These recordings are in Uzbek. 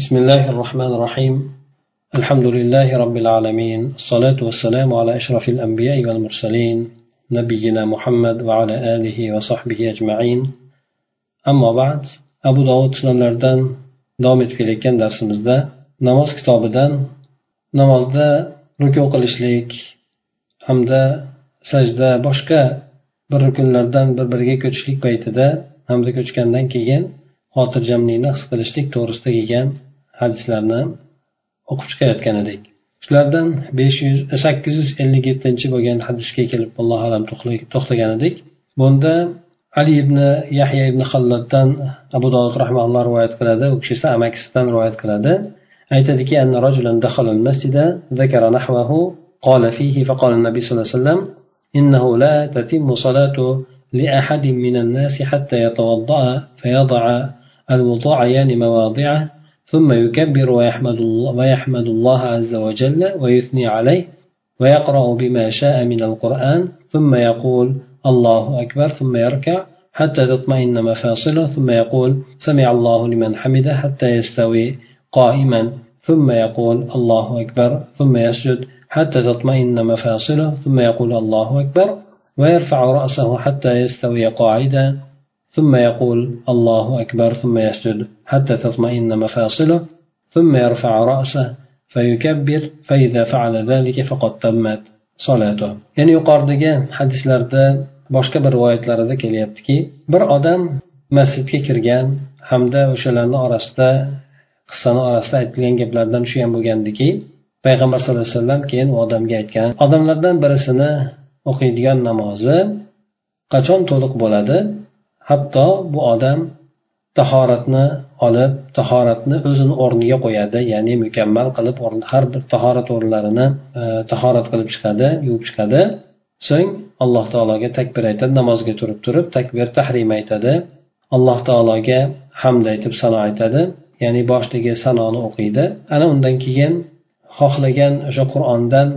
بسم الله الرحمن الرحيم الحمد لله رب العالمين الصلاة والسلام على أشرف الأنبياء والمرسلين نبينا محمد وعلى آله وصحبه أجمعين أما بعد أبو داود sunanlardan davom etib kelayotgan darsimizda namoz kitobidan namozda ruku qilishlik hamda sajda boshqa bir rukunlardan bir biriga ko'chishlik paytida hamda ko'chgandan keyin xotirjamlikni his qilishlik to'g'risida kelgan hadislarni o'qib chiqayotgan edik shulardan besh yuz sakkiz yuz ellik yettinchi bo'lgan hadisga kelib allohu alam to'xtagan edik bunda ali ibn yahya ibn halladdan abu dovud rahmaulloh rivoyat qiladi u kishi esa amakisidan rivoyat qiladi aytadiki أن رجلا دخل المسجد ذكر نحوه قال فيه فقال النبي صلى الله عليه وسلم إنه لا تتم صلاة لأحد من الناس حتى يتوضأ فيضع الوضوعيان مواضعه ثم يكبر ويحمد الله, ويحمد الله عز وجل ويثني عليه ويقرأ بما شاء من القرآن ثم يقول الله أكبر ثم يركع حتى تطمئن مفاصله ثم يقول سمع الله لمن حمده حتى يستوي قائما ثم يقول الله أكبر ثم يسجد حتى تطمئن مفاصله ثم يقول الله أكبر ويرفع رأسه حتى يستوي قاعدا. ثم يقول الله أكبر ثم يسجد حتى تطمئن مفاصله ثم يرفع رأسه فيكبر فإذا فعل ذلك فقد تمت صلاته يعني yuqoridagi hadislarda boshqa bir rivoyatlarida kelyaptiki bir odam masjidga kirgan hamda o'shalarni orasida qissani orasida aytilgan gaplardan shu ham bo'lgandiki payg'ambar sallallohu alayhi vasallam keyin u odamga aytgan odamlardan birisini o'qiydigan namozi qachon to'liq bo'ladi Hatto bu odam tahoratni olib tahoratni o'zini o'rniga qo'yadi ya'ni mukammal qilib har bir tahorat o'rinlarini e, tahorat qilib chiqadi yuvib chiqadi. So'ng alloh taologa takbir aytadi namozga turib turib takbir tahrim aytadi. Alloh taologa hamd aytib sano aytadi ya'ni boshdagi sanoni o'qiydi. Ana undan keyin xohlagan o'sha qur'ondan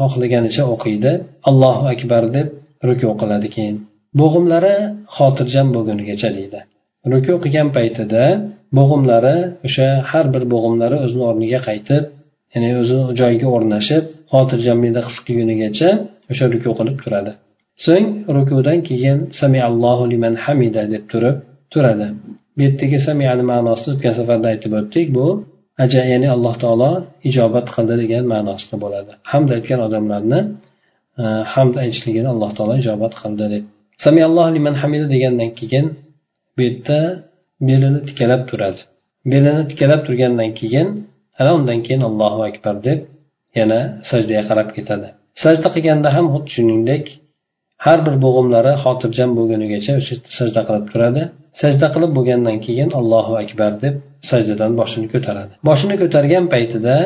xohlaganicha o'qiydi. Allohu akbar deb ruku qiladi keyin. Bo'g'imlari xotirjam bo'lgunigacha deydi. Ruku qilgan paytida bo'g'imlari o'sha har bir bo'g'imlari o'zini o'rniga qaytib ya'ni o'zi joyiga o'rnashib xotirjamlikni his qilgunigacha o'sha ruku qilib turadi. So'ng rukudan keyin samiallohu liman hamida deb turib turadi. Bu yerdagi samiyani ma'nosini o'tgan safarda aytib o'tdik. Bu aja ya'ni alloh taolo ijobat qildi degan ma'nosida bo'ladi. Hamd aytgan odamlarni e, hamd aytishligini alloh taolo ijobat qildi deb samialloh liman hamida degandan keyin bu yerda belini tikalab turadi. Belini tikalab turgandan keyin ana undan keyin allohu akbar deb yana sajdaga qarab ketadi. Sajda qilganda ham xuddi shuningdek har bir bo'g'imlari xotirjam bo'lgunigacha o'sha sajda qilib turadi. Sajda qilib bo'lgandan keyin allohu akbar deb sajdadan boshini ko'taradi. Boshini ko'targan paytida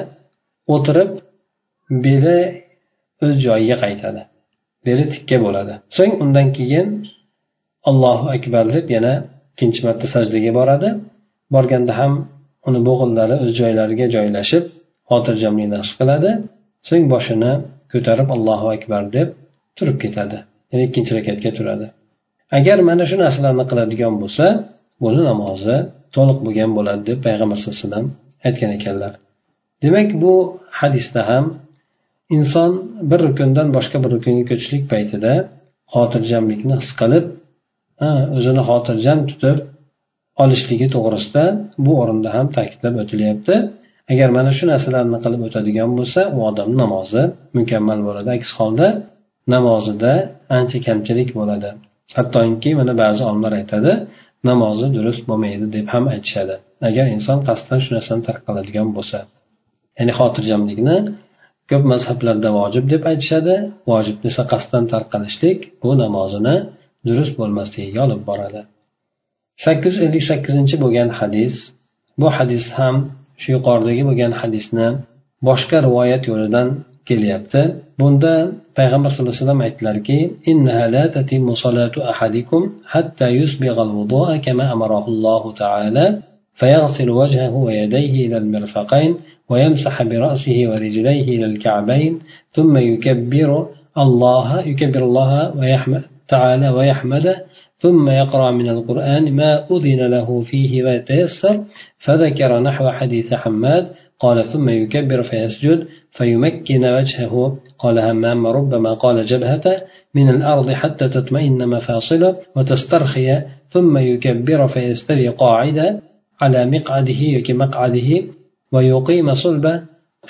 o'tirib beli o'z joyiga qaytadi. Beli tikka bo'ladi. So'ng undan keyin allohu akbar deb yana ikkinchi marta sajdaga boradi. Borganda ham uni bo'g'inlari o'z joylariga joylashib xotirjamlikni his qiladi. So'ng boshini ko'tarib allohu akbar deb turib ketadi. Ya'ni ikkinchi rakatga turadi. Agar mana shu narsalarni qiladigan bo'lsa buni namozi to'liq bo'lgan bo'ladi deb payg'ambar sallallohu alayhi vasallam aytgan ekanlar. Demak bu hadisda ham inson bir rukundan boshqa bir rukunga ko'chishlik paytida xotirjamlikni his qilib o'zini xotirjam tutib olishligi to'g'risida bu o'rinda ham ta'kidlab o'tilyapti. Agar mana shu narsalarni qilib o'tadigan bo'lsa u odamni namozi mukammal bo'ladi. Aks holda namozida ancha kamchilik bo'ladi. Hattoki mana ba'zi olimlar aytadi namozi durust bo'lmaydi deb ham aytishadi. Agar inson qasddan shu narsani tark qiladigan bo'lsa ya'ni xotirjamlikni ko'p mazhablarda vojib deb aytishadi. Vojibni esa qasddan tark qilishlik bu namozini durust bo'lmasligiga olib boradi. Sakkiz yuz ellik sakkizinchi bo'lgan hadis bu hadis ham shu yuqoridagi bo'lgan hadisni boshqa rivoyat yo'lidan kelyapti. Bunda payg'ambar sallallohu alayhi vasallam aytdilarki فيغسل وجهه ويديه إلى المرفقين ويمسح برأسه ورجليه إلى الكعبين ثم يكبر الله يكبر الله ويحمد تعالى ويحمده ثم يقرأ من القرآن ما أذن له فيه ويتيسر فذكر نحو حديث حماد قال ثم يكبر فيسجد فيمكن وجهه قال همام ربما قال جبهته من الأرض حتى تطمئن مفاصله وتسترخي ثم يكبر فيستوي قاعدا على مقعده يكي مقعده ويقيم صلبه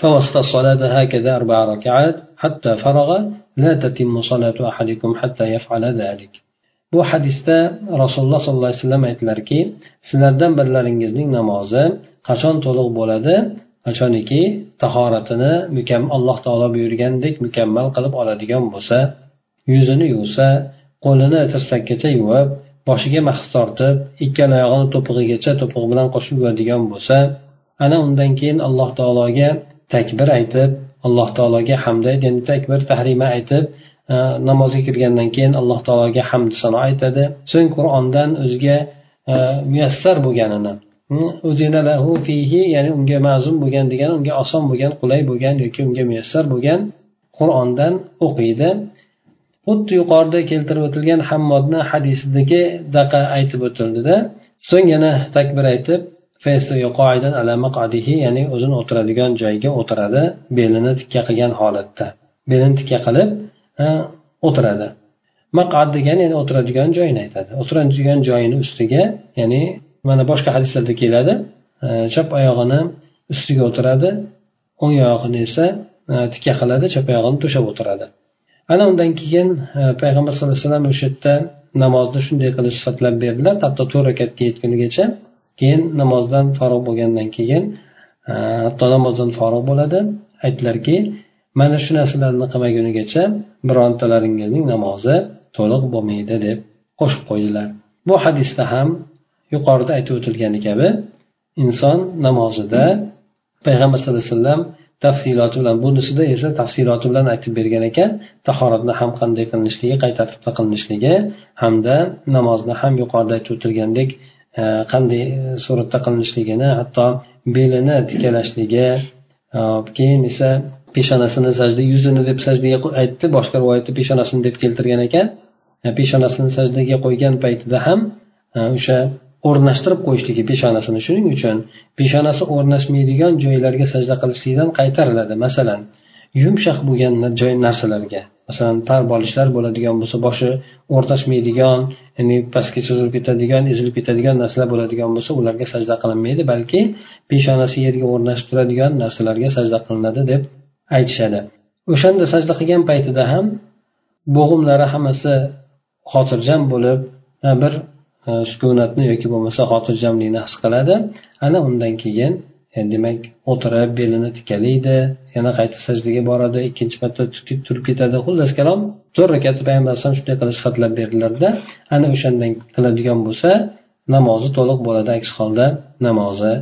فوسط الصلاة هكذا أربع ركعات حتى فرغ لا تتم صلاة أحدكم حتى يفعل ذلك bu hadisda rasululloh sollallohu alayhi vasallam aytdilarki sizlardan birlaringizning namozi qachon to'liq bo'ladi qachoniki tahoratini mukammal alloh taolo buyurgandek mukammal qilib oladigan bo'lsa yuzini yuvsa qo'lini tirsakkacha yuvib boshiga mahs tortib ikkala oyog'ini to'pig'igacha to'pig'i bilan qo'shib yuradigan bo'lsa ana undan keyin alloh taologa takbir aytib alloh taologa hamda ya'ni takbir tahrima aytib e, namozga kirgandan keyin alloh taologa hamd sano aytadi. So'ng qur'ondan o'ziga e, muyassar bo'lganini ya'ni unga ma'zum bo'lgan degani unga oson bo'lgan qulay bo'lgan yoki unga muyassar bo'lgan qur'ondan o'qiydi. Xuddi yuqorida keltirib o'tilgan hammodni hadisidagi daqa aytib o'tildida so'ng yana takbir aytib ya'ni o'zini o'tiradigan joyiga o'tiradi belini tikka qilgan holatda. Belini tikka qilib o'tiradi. Maqad degani ya'ni o'tiradigan joyini aytadi. O'tiradigan joyini ustiga ya'ni mana boshqa hadislarda keladi chap oyog'ini ustiga o'tiradi o'ng oyog'ini esa tikka qiladi chap oyog'ini to'shab o'tiradi. Ana undan keyin e, payg'ambar sallallohu alayhi vasallam o'sha yerda namozni shunday qilib sifatlab berdilar. Hatto to'rt rakatga yetgunigacha. Keyin namozdan forig' bo'lgandan keyin e, hatto namozdan forig' bo'ladi. Aytdilarki mana shu narsalarni qilmagunigacha birontalaringizning namozi to'liq bo'lmaydi deb qo'shib qo'ydilar. Bu hadisda ham yuqorida aytib o'tilgani kabi inson namozida payg'ambar sallallohu alayhi vasallam tafsiloti bilan bunisida esa tafsiloti bilan aytib bergan ekan tahoratni ham qanday qilinishligi qay tartibda qilinishligi hamda namozni ham yuqorida aytib o'tilgandek e, qanday e, suratda qilinishligini hatto belini tikalashligi e, keyin esa peshonasini sajda yuzini deb sajdaga aytdi boshqa rivoyatda peshonasini deb keltirgan ekan. Peshonasini sajdaga qo'ygan paytida ham o'sha o'rnashtirib qo'yishligi peshonasini shuning uchun peshonasi o'rnashmaydigan joylarga sajda qilishlikdan qaytariladi. Masalan yumshoq bo'lgan joy narsalarga masalan parbolishlar bo'ladigan bo'lsa boshi o'rtashmaydigan ya'ni pastga cho'zilib ketadigan ezilib ketadigan narsalar bo'ladigan bo'lsa ularga sajda qilinmaydi balki peshonasi yerga o'rnashib turadigan narsalarga sajda qilinadi deb aytishadi. O'shanda sajda qilgan paytida ham bo'g'imlari hammasi xotirjam bo'lib bir sukunatni yoki bo'lmasa xotirjamlikni his qiladi. Ana undan keyin e, demak o'tirib belini tikalaydi yana qayta sajdaga boradi ikkinchi marta turib ketadi. Xullas kalom to'rt rakatni payg'ambar alayhisalom shunday qilish xatlab berdilarda ana o'shandan qiladigan bo'lsa namozi to'liq bo'ladi. Aks holda namozi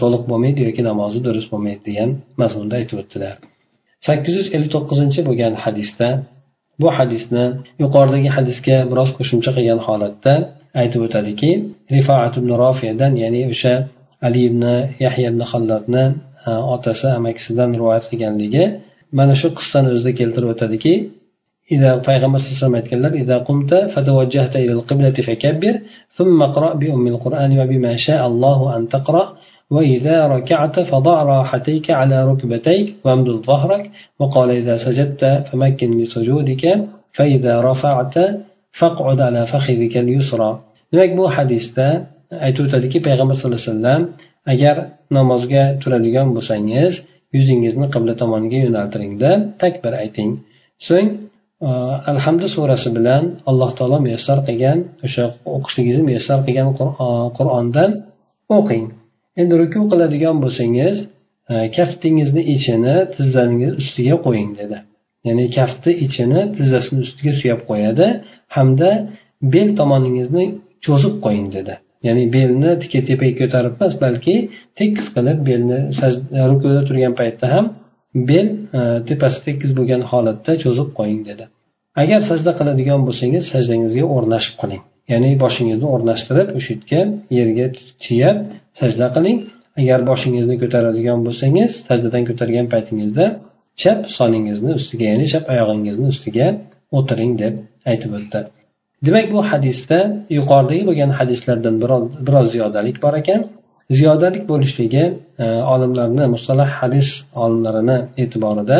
to'liq bo'lmaydi yoki namozi durust bo'lmaydi degan mazmunda aytib o'tdilar. sakkiz yuz ellik to'qqizinchi bo'lgan hadisda bu hadisni yuqoridagi hadisga biroz qo'shimcha qilgan holatda aytib o'tadiki rifoat ibn rofiyadan ya'ni o'sha ali ibn yahya ibn hallatni e, otasi amakisidan rivoyat qilganligi mana shu qissani o'zida keltirib o'tadiki صلى الله عليه وسلم aytganlar إذا قمت فتوجهت إلى القبلة فكبر ثم اقرأ بأم القرآن وبما شاء الله أن تقرأ وإذا ركعت فضع راحتيك على ركبتيك وامدد ظهرك وقال إذا سجدت فمكن لسجودك فإذا رفعت faqud ala fakhidikal yusra demak bu hadisda aytib o'tadiki payg'ambar sallallohu alayhi vasallam agar namozga turadigan bo'lsangiz yuzingizni qibla tomoniga yo'naltiringda takbir ayting. So'ng e, alhamdu surasi bilan alloh taolo muyassar qilgan o'sha o'qishligingizni muyassar qilgan e, qur'ondan o'qing. Endi ruku qiladigan bo'lsangiz e, kaftingizni ichini tizzangiz ustiga qo'ying dedi. Ya'ni kafti ichini tizzasini ustiga suyab qo'yadi hamda bel tomoningizni cho'zib qo'ying dedi. Ya'ni belni tikka tepaga ko'tarib emas balki tekis qilib belni rukuda turgan paytda ham bel e, tepasi tekis bo'lgan holatda cho'zib qo'ying dedi. Agar sajda qiladigan bo'lsangiz sajdangizga o'rnashib qiling ya'ni boshingizni o'rnashtirib o'sha yerga yerga suyab sajda qiling. Agar boshingizni ko'taradigan bo'lsangiz sajdadan ko'targan paytingizda chap soningizni ustiga ya'ni chap oyog'ingizni ustiga o'tiring deb aytib o'tdi. Demak bu hadisda yuqoridagi bo'lgan hadislardan biroz ziyodalik bor ekan. Ziyodalik bo'lishligi e, olimlarni mustalah hadis olimlarini e'tiborida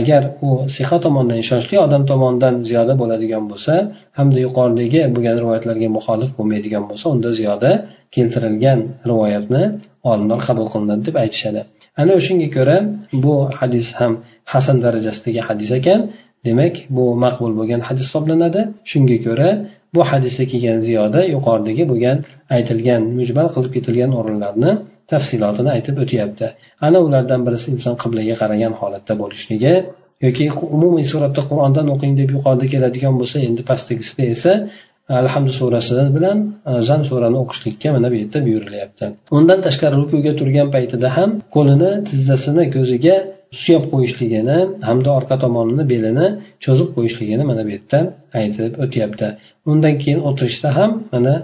agar u siha tomondan ishonchli odam tomonidan ziyoda bo'ladigan bo'lsa hamda yuqoridagi bo'lgan rivoyatlarga muxolif bo'lmaydigan bo'lsa unda ziyoda keltirilgan rivoyatni olimlar qabul qilinadi deb aytishadi. Ana o'shanga ko'ra bu hadis ham hasan darajasidagi hadis ekan. Demak bu maqbul bo'lgan hadis hisoblanadi. Shunga ko'ra bu hadisda kelgan ziyoda yuqoridagi bo'lgan aytilgan mujmal qilib ketilgan o'rinlarni tafsilotini aytib o'tyapti. Ana ulardan birisi inson qiblaga qaragan holatda bo'lishligi yoki umumiy suratda qur'ondan o'qing deb yuqorida keladigan bo'lsa endi pastdagisida esa alhamdu surasi bilan e, zan surani o'qishlikka mana bu yerda buyurilyapti. Undan tashqari rukuga turgan paytida ham qo'lini tizzasini ko'ziga suyab qo'yishligini hamda orqa tomonini belini cho'zib qo'yishligini mana bu yerda aytib o'tyapti. Undan keyin o'tirishda ham mana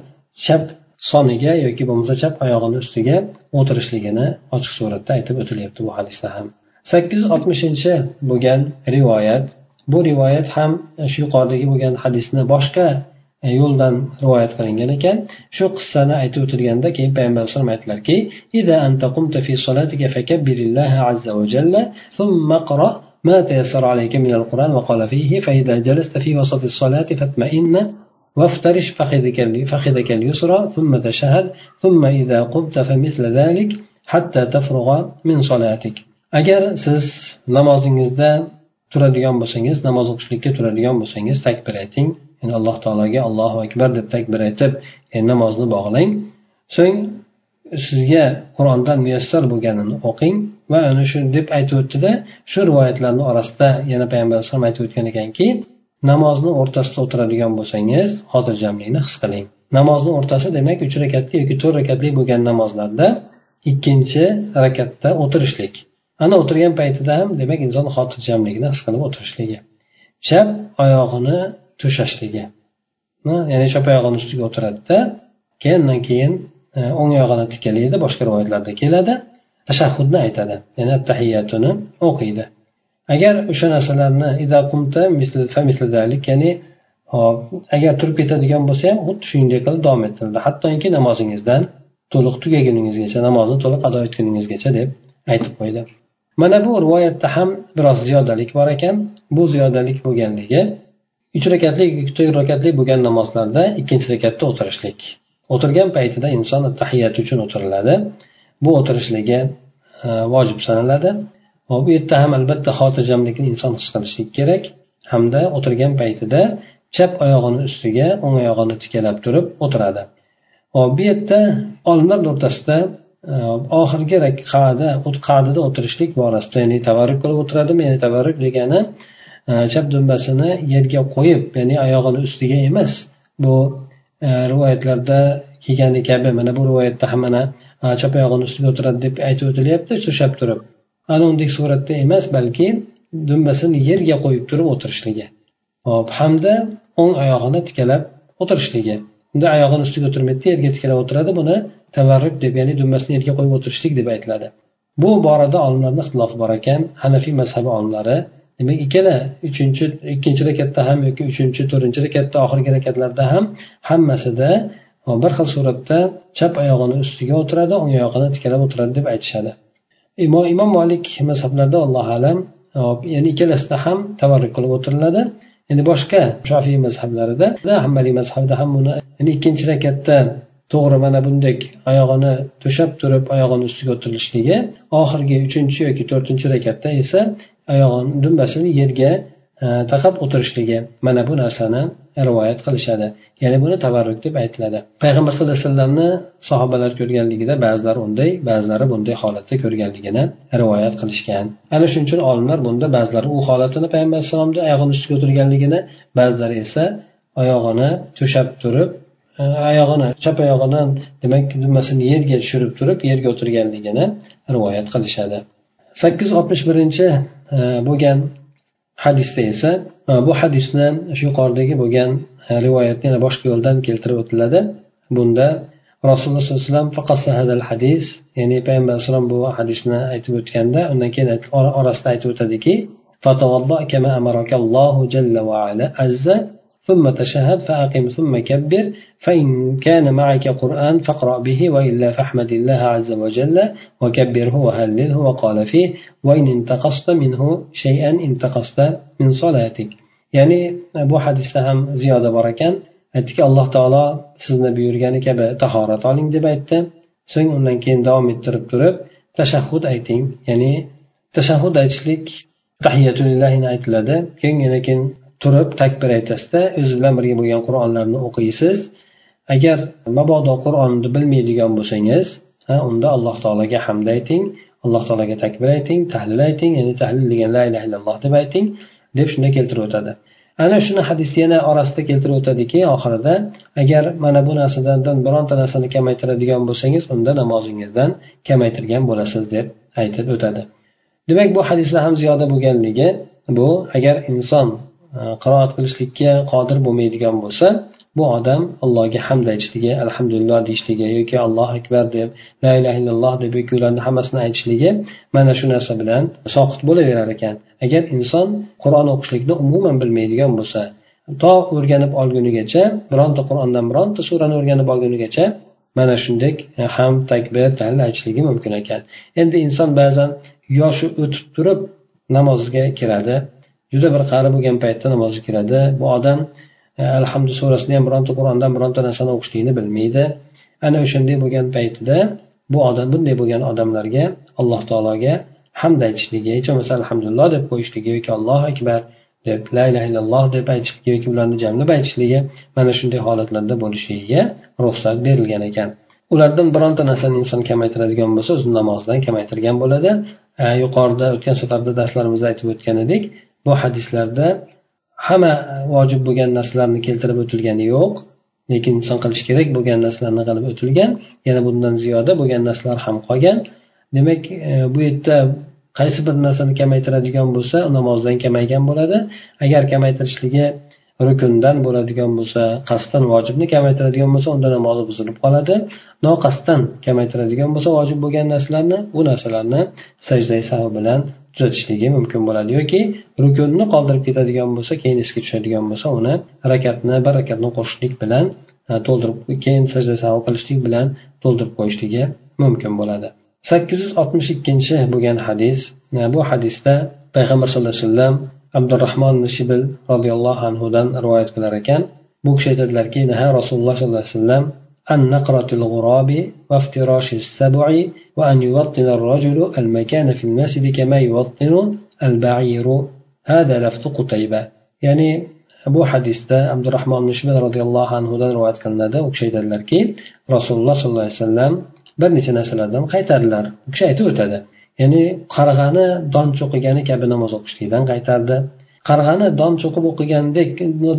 chap soniga yoki bo'lmasa chap oyog'ini ustiga o'tirishligini ochiq suratda aytib o'tilyapti bu hadisda ham. Sakkiz yuz oltmishinchi bo'lgan rivoyat. Bu rivoyat ham shu yuqoridagi bo'lgan hadisni boshqa yo'ldan rivoyat qilingan ekan shu qissani aytib o'tilganda keyin payg'ambar alayhisalom aytdilarki ما تيسر عليك من القرآن وقال فيه فإذا جلست في وسط الصلاة فاطمئن وافترش فخذك فخذك اليسرى ثم تشهد ثم إذا قمت فمثل ذلك حتى تفرغ من صلاتك agar siz namozingizda turadigan bo'lsangiz namoz o'qishlikka turadigan bo'lsangiz takbir ayting Ya'ni alloh taologa allohu akbar deb takbir aytib namozni bog'lang. So'ng sizga qur'ondan muyassar bo'lganini o'qing va ana shu deb aytib o'tdida shu rivoyatlarni orasida yana payg'ambar alayhisalom aytib o'tgan ekanki namozni o'rtasida o'tiradigan bo'lsangiz xotirjamlikni his qiling. Namozni o'rtasi demak uch rakatli yoki to'rt rakatli bo'lgan namozlarda ikkinchi rakatda o'tirishlik. Ana o'tirgan paytida ham demak inson xotirjamlikni his qilib o'tirishligi. Chap oyog'ini to'shashligi ya'ni chap oyog'ini ustiga o'tiradida keyin undan keyin o'ng oyog'ini tikkalaydi boshqa rivoyatlarda keladi. Tashahhudni aytadi ya'ni tahiyatuni o'qiydi. Agar o'sha narsalarni ya'ni agar turib ketadigan bo'lsa ham xuddi shunday qilib davom ettiriladi hattoki namozingizdan to'liq tugaguningizgacha namozni to'liq ado etguningizgacha deb aytib qo'ydi. Mana bu rivoyatda ham biroz ziyodalik bor ekan. Bu ziyodalik bo'lganligi uch rakatli yoki to'rt rakatli bo'lgan namozlarda ikkinchi rakatda o'tirishlik. O'tirgan paytida inson tahiyat uchun o'tiriladi. Bu o'tirishligi e, vojib sanaladi. Bu yerda ham albatta xotirjamlikni inson his qilishi kerak. Hamda o'tirgan paytida chap oyog'ini ustiga o'ng oyog'ini tikalab turib o'tiradi. Va bu yerda olimlar o'rtasida e, oxirgi qada qadida o'tirishlik borasida ya'ni tavarruk qilib o'tiradimi ya'ni tavarruk degani Э, chap dumbasini yerga qo'yib ya'ni oyog'ini ustiga emas bu e, rivoyatlarda kelgani kabi mana bu rivoyatda ham mana e, chap oyog'ini ustiga o'tiradi deb aytib o'tilyapti to'shab turib. Ana undek suratda emas balki dumbasini yerga qo'yib turib o'tirishligi. Hop hamda o'ng oyog'ini tikalab o'tirishligi. Unda oyog'ini ustiga o'tirmaydida yerga tikalab o'tiradi buni tavarruk deb ya'ni dumbasini yerga qo'yib o'tirishlik deb aytiladi. Bu borada olimlarni ixtilofi bor ekan hanafiy mazhabi olimlari demak ikkala uchinchi ikkinchi rakatda ham yoki uchinchi to'rtinchi rakatda oxirgi rakatlarda ham hammasida bir xil suratda chap oyog'ini ustiga o'tiradi o'ng oyog'ini tikalab o'tiradi deb aytishadi. Imom imom molik mazhablarida allohu alam ya'ni ikkalasida ham tavarruk qilib o'tiriladi. Endi boshqa shofiy mazhablarida hambaliy mazhabida ham buni ya'ni ikkinchi rakatda to'g'ri mana bunday oyog'ini to'shab turib oyog'ini ustiga o'tirilishligi oxirgi uchinchi yoki to'rtinchi rakatda esa oyog'ini dumbasini yerga e, taqab o'tirishligi mana bu narsani rivoyat qilishadi. Ya'ni buni tavarruk deb aytiladi. Payg'ambar sallallohu alayhi vasallamni sahobalar ko'rganligida ba'zilar unday ba'zilari bunday holatda ko'rganligini rivoyat qilishgan. Ana shuning uchun olimlar bunda ba'zilari u holatini payg'ambar alayhissalomni oyog'ini ustiga o'tirganligini ba'zilari esa oyog'ini to'shab turib oyog'ini chap oyog'ini demak dummasini yerga tushirib turib yerga o'tirganligini rivoyat qilishadi. Sakkiz yuz oltmish birinchi e, bo'lgan hadisda esa e, bu hadisni shu yuqoridagi bo'lgan e, rivoyatni yana boshqa yo'ldan keltirib o'tiladi. Bunda rasululloh sollallohu alayhi vasallam hadis ya'ni payg'ambar alayhissalom bu hadisni aytib o'tganda undan keyin orasida aytib o'tadiki ثم تشهد فأقم ثم كبر فإن كان معك قرآن فاقرأ به وإلا فاحمد الله عز وجل وكبره وهلله وقال فيه وإن انتقصت منه شيئا انتقصت من صلاتك ya'ni bu hadisda ham ziyoda bor ekan aytdiki alloh taolo sizni buyurgani kabi tahorat oling deb aytdi so'ng undan keyin davom ettirib turib tashahhud ayting ya'ni tashahhud aytishlik tahiyatulillahini aytiladi keyin yana keyin turib takbir aytasizda o'zi bilan birga bo'lgan qur'onlarni o'qiysiz. Agar mabodo qur'onni bilmaydigan bo'lsangiz unda alloh taologa hamd ayting alloh taologa takbir ayting tahlil ayting ya'ni tahlil degan la ilaha illalloh deb ayting deb shunda keltirib o'tadi. Ana shuni hadis yana orasida keltirib o'tadiki oxirida agar mana bu narsalardan bironta narsani kamaytiradigan bo'lsangiz unda namozingizdan kamaytirgan bo'lasiz deb aytib o'tadi. Demak bu hadislar ham ziyoda bo'lganligi bu agar inson Э, qiroat qilishlikka qodir bo'lmaydigan bo'lsa bu odam allohga hamd aytishligi alhamdulillah deyishligi yoki allohu akbar deb la ilaha illalloh deb yoki ularni hammasini aytishligi mana shu narsa bilan soqit bo'laverar ekan. Agar inson qur'on o'qishlikni umuman bilmaydigan bo'lsa to o'rganib olgunigacha bironta qur'ondan bironta surani o'rganib olgunigacha mana shunday e, ham takbir tahlil aytishligi mumkin ekan. Endi inson ba'zan yoshi o'tib turib namozga kiradi juda bir qari bo'lgan paytda namozga kiradi. Bu odam e, alhamdu surasini ham bironta qur'ondan bironta narsani o'qishlikni bilmaydi. Ana o'shanday bo'lgan paytida bu odam bunday bo'lgan odamlarga alloh taologa hamd aytishligi hech bo'lmasa alhamdulillah deb qo'yishligi yoki allohu akbar deb la ilaha illalloh deb aytishligi yoki ularni jamlab aytishligi mana shunday holatlarda bo'lishligiga ruxsat berilgan ekan. Ulardan bironta narsani inson kamaytiradigan bo'lsa o'zini namozidan kamaytirgan bo'ladi. E, yuqorida o'tgan safarda darslarimizda aytib o'tgan edik. Bu hadislarda hamma vojib bo'lgan narsalarni keltirib o'tilgani yo'q. Lekin inson qilish kerak bo'lgan narsalarni qilib o'tilgan yana bundan ziyoda bo'lgan narsalar ham qolgan. Demak e, bu yerda qaysi bir narsani kamaytiradigan bo'lsa namozdan kamaygan bo'ladi. Agar kamaytirishligi rukundan bo'ladigan bo'lsa qasddan vojibni kamaytiradigan bo'lsa unda namozi buzilib qoladi. Noqasddan kamaytiradigan bo'lsa vojib bo'lgan narsalarni bu narsalarni sajdai savi bilan tuzatishligi mumkin bo'ladi yoki rukunni qoldirib ketadigan bo'lsa keyin esga tushadigan bo'lsa uni rakatni bir rakatni qo'shishlik bilan e, to'ldirib keyin sajda savo qilishlik bilan to'ldirib qo'yishligi mumkin bo'ladi. sakkiz yuz oltmish ikkinchi bo'lgan hadis e, bu hadisda payg'ambar sallallohu alayhi vasallam abdurahmon shibil roziyallohu anhudan rivoyat qilar ekan. Bu kishi aytadilarki rasululloh sollallohu alayhi vasallam عن نقرة الغراب وافتراش السبع وأن يوطن الرجل المكان في المسجد كما يوطن البعير هذا لفظ قتيبة يعني bu hadisda abdurahmon mushbir roziyallohu anhudan rivoyat qilinadi u kishi aytadilarki rasululloh sollallohu alayhi vasallam bir necha narsalardan qaytardilar u kishi aytib o'tadi ya'ni qarg'ani don cho'qigani kabi namoz o'qishlikdan qaytardi qarg'ani don cho'qib o'qigandek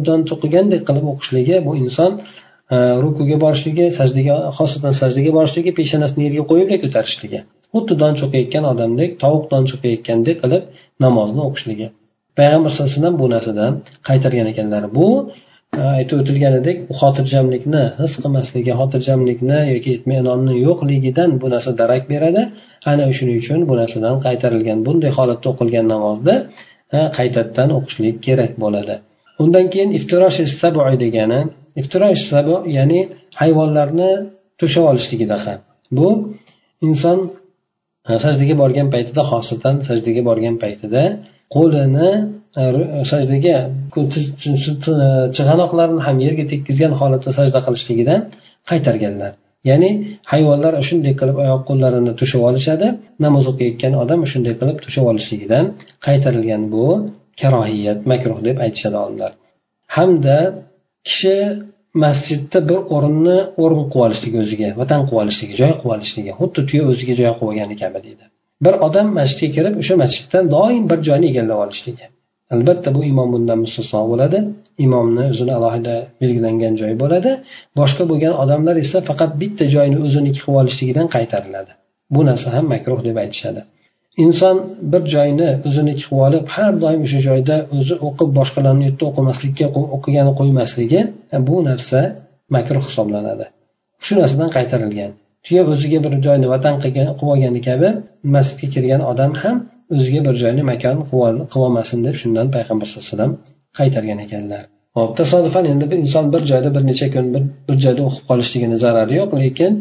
don cho'qigandek qilib o'qishligi bu inson e, Э, rukuga borishligi sajdaga xosatan sajdaga borishligi peshonasini yerga qo'yibla ko'tarishligi xuddi don cho'qiyotgan odamdek tovuq don cho'qiyotgandek qilib namozni o'qishligi. Payg'ambar sallallohu alayhi vasallam bu narsadan qaytargan ekanlar. Bu e, aytib o'tilganidek xotirjamlikni his qilmasligi xotirjamlikni yoki itminonni yo'qligidan bu narsa darak beradi. Ana shuning uchun bu narsadan qaytarilgan bunday holatda o'qilgan namozni e, qaytadan o'qishlik kerak bo'ladi. Undan keyin iftirosh sabu degani ya'ni hayvonlarni to'shab olishligida ham. Bu inson sajdaga borgan paytida xosatan sajdaga borgan paytida qo'lini sajdaga chig'anoqlarini ham yerga tekkizgan holatda sajda qilishligidan qaytarganlar. Ya'ni hayvonlar shunday qilib oyoq qo'llarini to'shab olishadi namoz o'qiyotgan odam shunday qilib to'shab olishligidan qaytarilgan bu karohiyat makruh deb aytishadi olimlar. Hamda kishi masjidda bir o'rinni o'rin qilib olishligi o'ziga vatan qilib olishligi joy qilib olishligi xuddi tuya o'ziga joy qilib olgani kabi deydi. Bir odam masjidga kirib o'sha masjiddan doim bir joyni egallab olishligi. Albatta bu imom bundan mustasno bo'ladi. Imomni o'zini alohida belgilangan joyi bo'ladi. Boshqa bo'lgan odamlar esa faqat bitta joyni o'ziniki qilib olishligidan qaytariladi. Bu narsa ham makruh deb aytishadi. Inson bir joyni o'ziniki qilib olib har doim o'sha joyda o'zi o'qib boshqalarni u yerda o'qimaslikka o'qigani qo'ymasligi e, bu narsa makruh hisoblanadi. Shu narsadan qaytarilgan. Tuya o'ziga bir joyni vatan qilib olgani kabi masjidga kirgan odam ham o'ziga bir joyni makon qilib olmasin deb shundan payg'ambar sallallohu alayhi vasallam qaytargan ekanlar. Hop tasodifan endi bir inson bir joyda bir necha kun bir, bir joyda o'qib qolishligini zarari yo'q lekin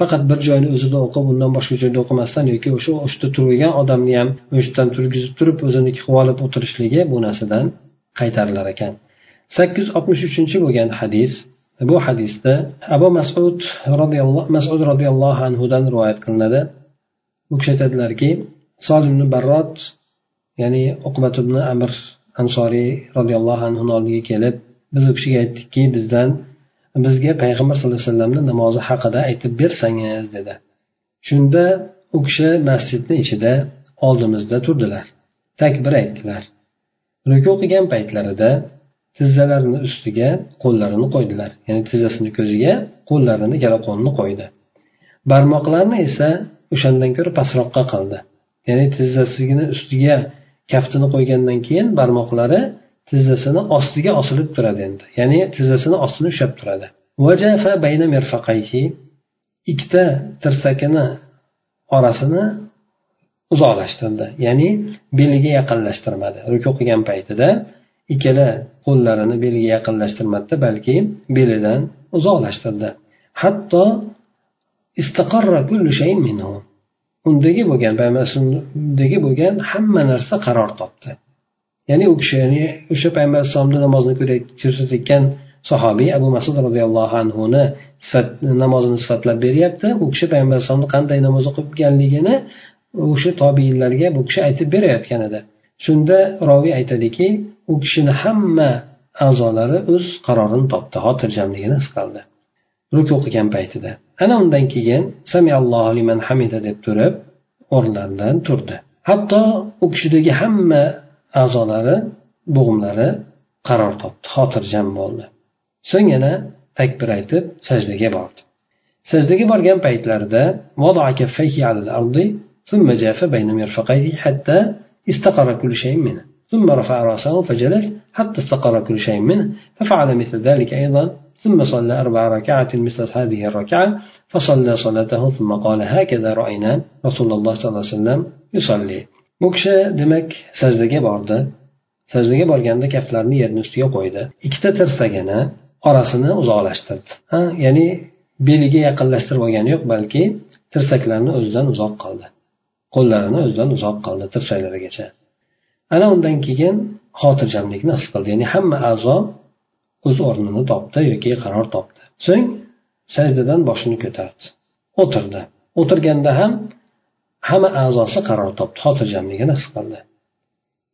faqat bir joyni o'zida o'qib undan boshqa joyda o'qimasdan yoki o'sha o'shda turgan odamni ham o'shdan turgizib turib o'zini qilib olib o'tirishligi bu narsadan qaytarilar ekan. sakkiz yuz oltmish uchinchi bo'lgan hadis bu hadisda abu masud roziyallohu masud roziyallohu anhudan rivoyat qilinadi. U kishi aytadilarki solim barrot ya'ni uqbat ibn amir ansoriy roziyallohu anhuni oldiga kelib biz u kishiga aytdikki bizdan bizga payg'ambar sallallohu alayhi vasallamni namozi haqida aytib bersangiz dedi. Shunda u kishi masjidni ichida oldimizda turdilar. Takbir aytdilar. Ruku qilgan paytlarida tizzalarini ustiga qo'llarini qo'ydilar. Ya'ni tizzasini ko'ziga qo'llarini gala qo'lini qo'ydi. Barmoqlarni esa o'shandan ko'ra pastroqqa qildi. Ya'ni tizzasigini ustiga kaftini qo'ygandan keyin barmoqlari tizzasini ostiga osilib turadi endi. Ya'ni tizzasini ostini ushlab turadi. Ikkita tirsakini orasini uzoqlashtirdi. Ya'ni beliga yaqinlashtirmadi. Ruku qilgan paytida ikkala qo'llarini beliga yaqinlashtirmadida balki belidan uzoqlashtirdi. Hatto undagi bo'lgan payg'ambar bo'lgan hamma narsa qaror topdi. Ya'ni u kishi ya'ni o'sha payg'ambar alayhisalomni namozni ko'rsatayotgan sahobiy abu masud roziyallohu anhuni sifat namozini sifatlab beryapti. U kishi payg'ambar alayhisalomni qanday namoz o'qiganligini o'sha tobiinlarga bu kishi aytib berayotgan edi. Shunda roviy aytadiki u kishini hamma a'zolari o'z qarorini topdi xotirjamligini his qildi. Ruku o'qigan paytida. Ana undan keyin samiallohu liman hamida deb turib o'rnlaridan turdi. Hatto u kishidagi hamma a'zolari bo'g'imlari qaror topdi xotirjam bo'ldi so'ng yana takbir aytib sajdaga bordi sajdaga borgan paytlarida ثم جاف بين مرفقيه حتى استقر كل شيء منه ثم رفع رأسه فجلس حتى استقر كل شيء منه ففعل مثل ذلك أيضا ثم صلى أربع ركعات مثل هذه الركعة فصلى صلاته ثم قال هكذا رأينا رسول الله صلى الله عليه وسلم يصلي bu kishi demak sajdaga bordi. Sajdaga borganda kaftlarini yerni ustiga qo'ydi. Ikkita tirsagini orasini uzoqlashtirdi. Ha ya'ni beliga yaqinlashtirib olgani yo'q balki tirsaklarni o'zidan uzoq qildi. Qo'llarini o'zidan uzoq qildi tirsaklarigacha. Ana undan keyin xotirjamlikni his qildi. Ya'ni hamma a'zo o'z o'rnini topdi yoki qaror topdi. So'ng sajdadan boshini ko'tardi. O'tirdi. O'tirganda ham hamma a'zosi qaror topdi xotirjamligini his qildi.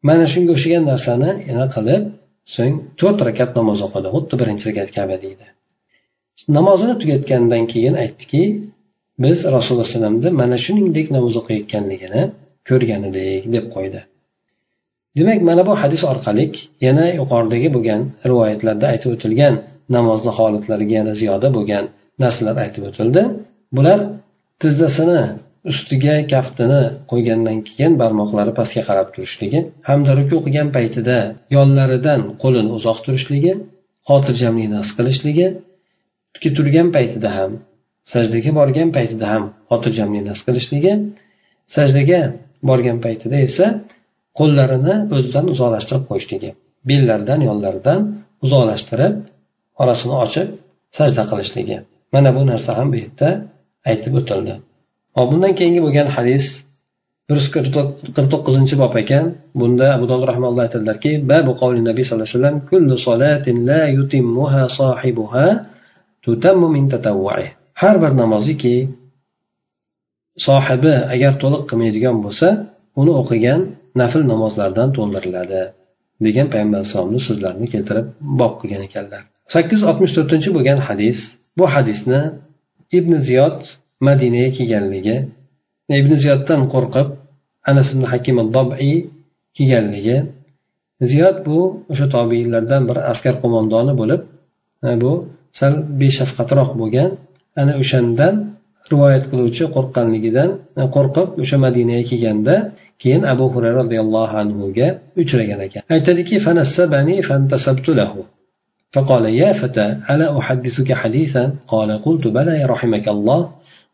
Mana shunga o'xshagan narsani yana qilib so'ng to'rt rakat namoz o'qidi xuddi birinchi rakat kabi deydi. Namozini tugatgandan keyin aytdiki biz rasululloh alayhi vasallamni mana shuningdek namoz o'qiyotganligini ko'rgan edik deb qo'ydi. Demak mana bu hadis orqali yana yuqoridagi bo'lgan rivoyatlarda aytib o'tilgan namozni holatlariga yana ziyoda bo'lgan narsalar aytib o'tildi. Bular tizzasini ustiga kaftini qo'ygandan keyin barmoqlari pastga qarab turishligi hamda ruku qilgan paytida yonlaridan qo'lini uzoq turishligi xotirjamlikni his qilishligi turgan paytida ham sajdaga borgan paytida ham xotirjamlikni his qilishligi sajdaga borgan paytida esa qo'llarini o'zidan uzoqlashtirib qo'yishligi bellaridan yonlaridan uzoqlashtirib orasini ochib sajda qilishligi. Mana bu narsa ham bu yerda aytib o'tildi. Hop bundan keyingi bo'lgan hadis bir yuz qirq to'qqizinchi bob ekan. Bunda abu dovud rahmanulloh aytadilarki babu qavli nabiy sallallohu alayhi vasallam kullu salatin la yutimmuha sohibuha tutammu min tatawwu'i. Har bir namoziki sohibi agar to'liq qilmaydigan bo'lsa uni o'qigan nafl namozlardan to'ldiriladi degan payg'ambar alayhisalomni so'zlarini keltirib bob qilgan ekanlar. Sakkiz yuz oltmish to'rtinchi bo'lgan hadis bu hadisni ibn ziyod madinaga kelganligi ibn ziyoddan qo'rqib anas ibn hakim dobiy kelganligi ziyod bu o'sha tobiylardan bir askar qo'mondoni bo'lib bu sal beshafqatroq bo'lgan ana o'shandan rivoyat qiluvchi qo'rqqanligidan qo'rqib o'sha madinaga kelganda keyin abu hurayra roziyallohu anhuga uchragan ekan aytadiki فقال يا فتى ألا أحدثك حديثا قال قلت بلى يا رحمك الله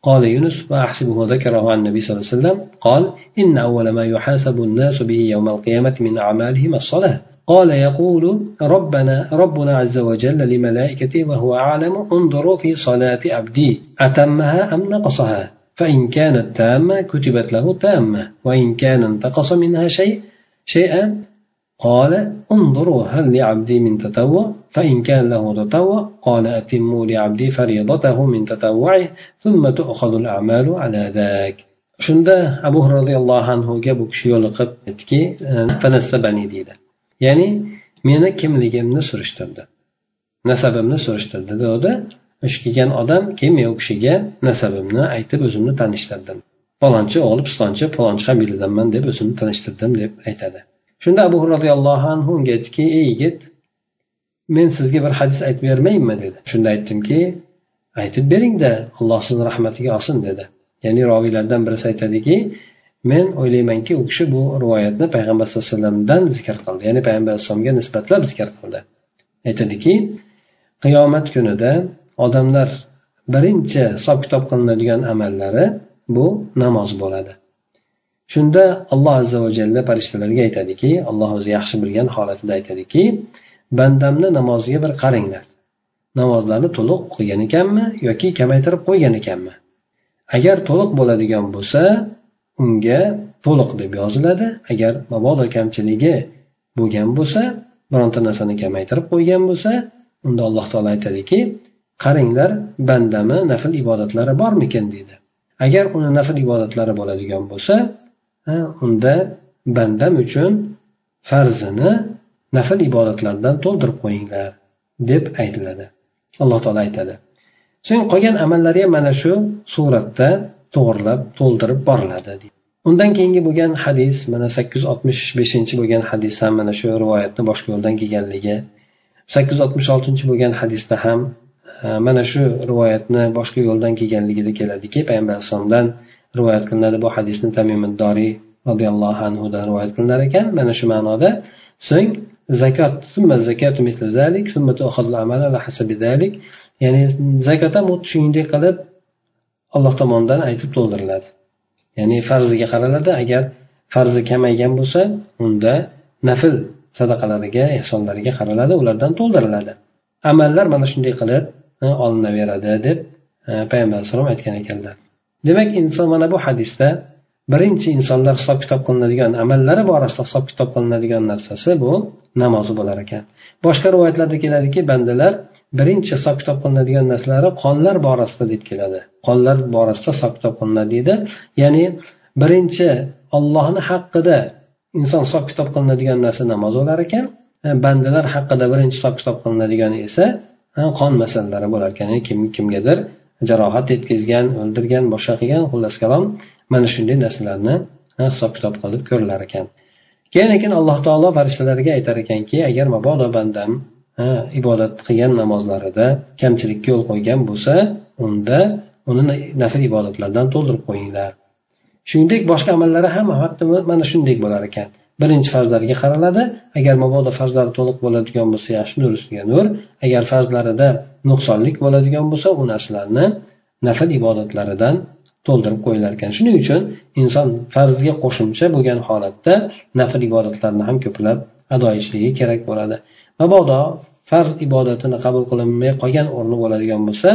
قال يونس وأحسبه ذكره عن النبي صلى الله عليه وسلم قال إن أول ما يحاسب الناس به يوم القيامة من أعمالهم الصلاة. قال يقول ربنا ربنا عز وجل لملائكته وهو أعلم انظروا في صلاة عبدي أتمها أم نقصها؟ فإن كانت تامة كتبت له تامة وإن كان انتقص منها شيء شيئا قال انظروا هل لعبدي من تطوع فإن كان له تطوع قال أتموا لعبدي فريضته من تطوعه ثم تؤخذ الأعمال على ذاك shunda abu roziyallohu anhuga bu kishi yo'liqib aytdiki fanassabani deydi ya'ni meni kimligimni surishtirdi nasabimni surishtirdi dedi o'sha kelgan odam keyin men u kishiga nasabimni aytib o'zimni tanishtirdim falonchi o'g'li pistonchi falonchi qabiladanman deb o'zimni tanishtirdim deb aytadi shunda abu roziyallohu anhu unga aytdiki ey yigit men sizga bir hadis aytib bermayinmi dedi. Shunda aytdimki aytib beringda alloh sizni rahmatiga olsin dedi. Ya'ni roviylardan birisi aytadiki men o'ylaymanki u kishi bu rivoyatni payg'ambar sallallohu alayhi vasallamdan zikr qildi. Ya'ni payg'ambar alayhisalomga nisbatlab zikr qildi. Aytadiki qiyomat kunida odamlar birinchi hisob kitob qilinadigan amallari bu namoz bo'ladi. Shunda alloh azza va jalla farishtalarga aytadiki alloh o'zi yaxshi bilgan holatida aytadiki bandamni namoziga bir qaranglar. Namozlarni to'liq o'qigan ekanmi yoki kamaytirib qo'ygan ekanmi? Agar to'liq bo'ladigan bo'lsa unga to'liq deb yoziladi. Agar mabodo kamchiligi bo'lgan bo'lsa bironta narsani kamaytirib qo'ygan bo'lsa unda alloh taolo aytadiki qaranglar bandami nafl ibodatlari bormikin? deydi agar uni nafl ibodatlari bo'ladigan bo'lsa unda bandam uchun farzini nafl ibodatlardan to'ldirib qo'yinglar deb aytiladi. Alloh taolo aytadi. So'ng qolgan amallari ham mana shu suratda to'g'irlab to'ldirib boriladi undan keyingi bo'lgan hadis mana sakkiz yuz oltmish beshinchi bo'lgan hadis ham mana shu rivoyatni boshqa yo'ldan kelganligi sakkiz yuz oltmish oltinchi bo'lgan hadisda ham mana shu rivoyatni boshqa yo'ldan kelganligida keladiki payg'ambar alayhissalomdan rivoyat qilinadi. Bu hadisni tamimiddoriy roziyallohu anhudan rivoyat qilinar ekan. Mana shu ma'noda so'ng zakot ya'ni zakot ham xuddi shuningdek qilib alloh tomonidan aytib to'ldiriladi. Ya'ni farziga qaraladi agar farzi kamaygan bo'lsa unda nafl sadaqalariga ehsonlariga qaraladi ulardan to'ldiriladi. Amallar mana shunday qilib olinaveradi deb payg'ambar alayhisalom aytgan ekanlar. Demak inson mana bu hadisda birinchi insonlar hisob kitob qilinadigan amallari borasida hisob kitob qilinadigan narsasi bu namozi bo'lar ekan. Boshqa rivoyatlarda keladiki bandalar birinchi hisob kitob qilinadigan narsalari qonlar borasida deb keladi. Qonlar borasida hisob kitob qilinadi deydi. Ya'ni birinchi ollohni haqqida inson hisob kitob qilinadigan narsa namoz bo'lar ekan. Bandalar haqida birinchi hisob kitob qilinadigan esa qon masalalari bo'lar ekan. Ya'ni kim kimgadir jarohat yetkazgan o'ldirgan boshqa qilgan xullas kalom mana shunday narsalarni hisob kitob qilib ko'rilar ekan. Keyin lekin alloh taolo farishtalarga aytar ekanki agar mabodo bandam ibodat qilgan namozlarida kamchilikka yo'l qo'ygan bo'lsa unda uni nafl ibodatlardan to'ldirib qo'yinglar. Shuningdek boshqa amallari ham mana shunday bo'lar ekan. Birinchi farzlariga qaraladi. Agar mabodo farzlari to'liq bo'ladigan bo'lsa yaxshi nur ustiga nur. Agar farzlarida nuqsonlik bo'ladigan bo'lsa u narsalarni nafl ibodatlaridan to'ldirib qo'yilar ekan. Shuning uchun inson farzga qo'shimcha bo'lgan holatda nafl ibodatlarni ham ko'plab ado etishligi kerak bo'ladi. Mabodo farz ibodatini qabul qilinmay qolgan o'rni bo'ladigan bo'lsa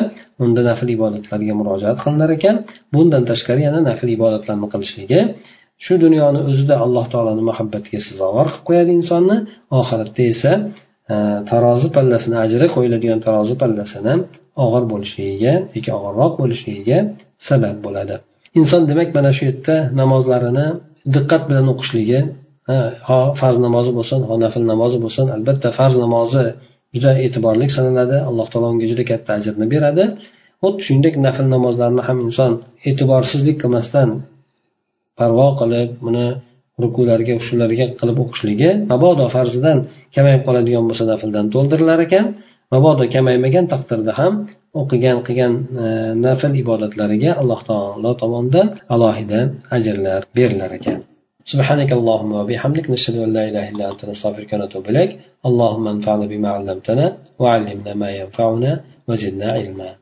unda nafl ibodatlarga murojaat qilinar ekan. Bundan tashqari yana nafl ibodatlarni qilishligi shu dunyoni o'zida alloh taoloni muhabbatiga sazovor qilib qo'yadi insonni. Oxiratda esa e, tarozi pallasini ajri qo'yiladigan tarozi pallasini og'ir bo'lishligiga yoki og'irroq bo'lishligiga sabab bo'ladi. Inson demak mana shu yerda namozlarini diqqat bilan o'qishligi ho farz namozi bo'lsin ho nafl namozi bo'lsin albatta farz namozi juda e'tiborli sanaladi. Alloh taolo unga juda katta ajrni beradi. Xuddi shuningdek nafl namozlarini ham inson e'tiborsizlik qilmasdan parvo qilib buni rukularga shularga qilib o'qishligi mabodo farzidan kamayib qoladigan bo'lsa nafldan to'ldirilar ekan mabodo kamaymagan taqdirda ham o'qigan qilgan e, nafl ibodatlariga alloh taolo tomonidan alohida ajrlar berilar ekan سبحانك اللهم وبحمدك نشهد أن لا إله إلا أنت نستغفرك ونتوب إليك اللهم انفعنا بما علمتنا وعلمنا ما ينفعنا وزدنا علما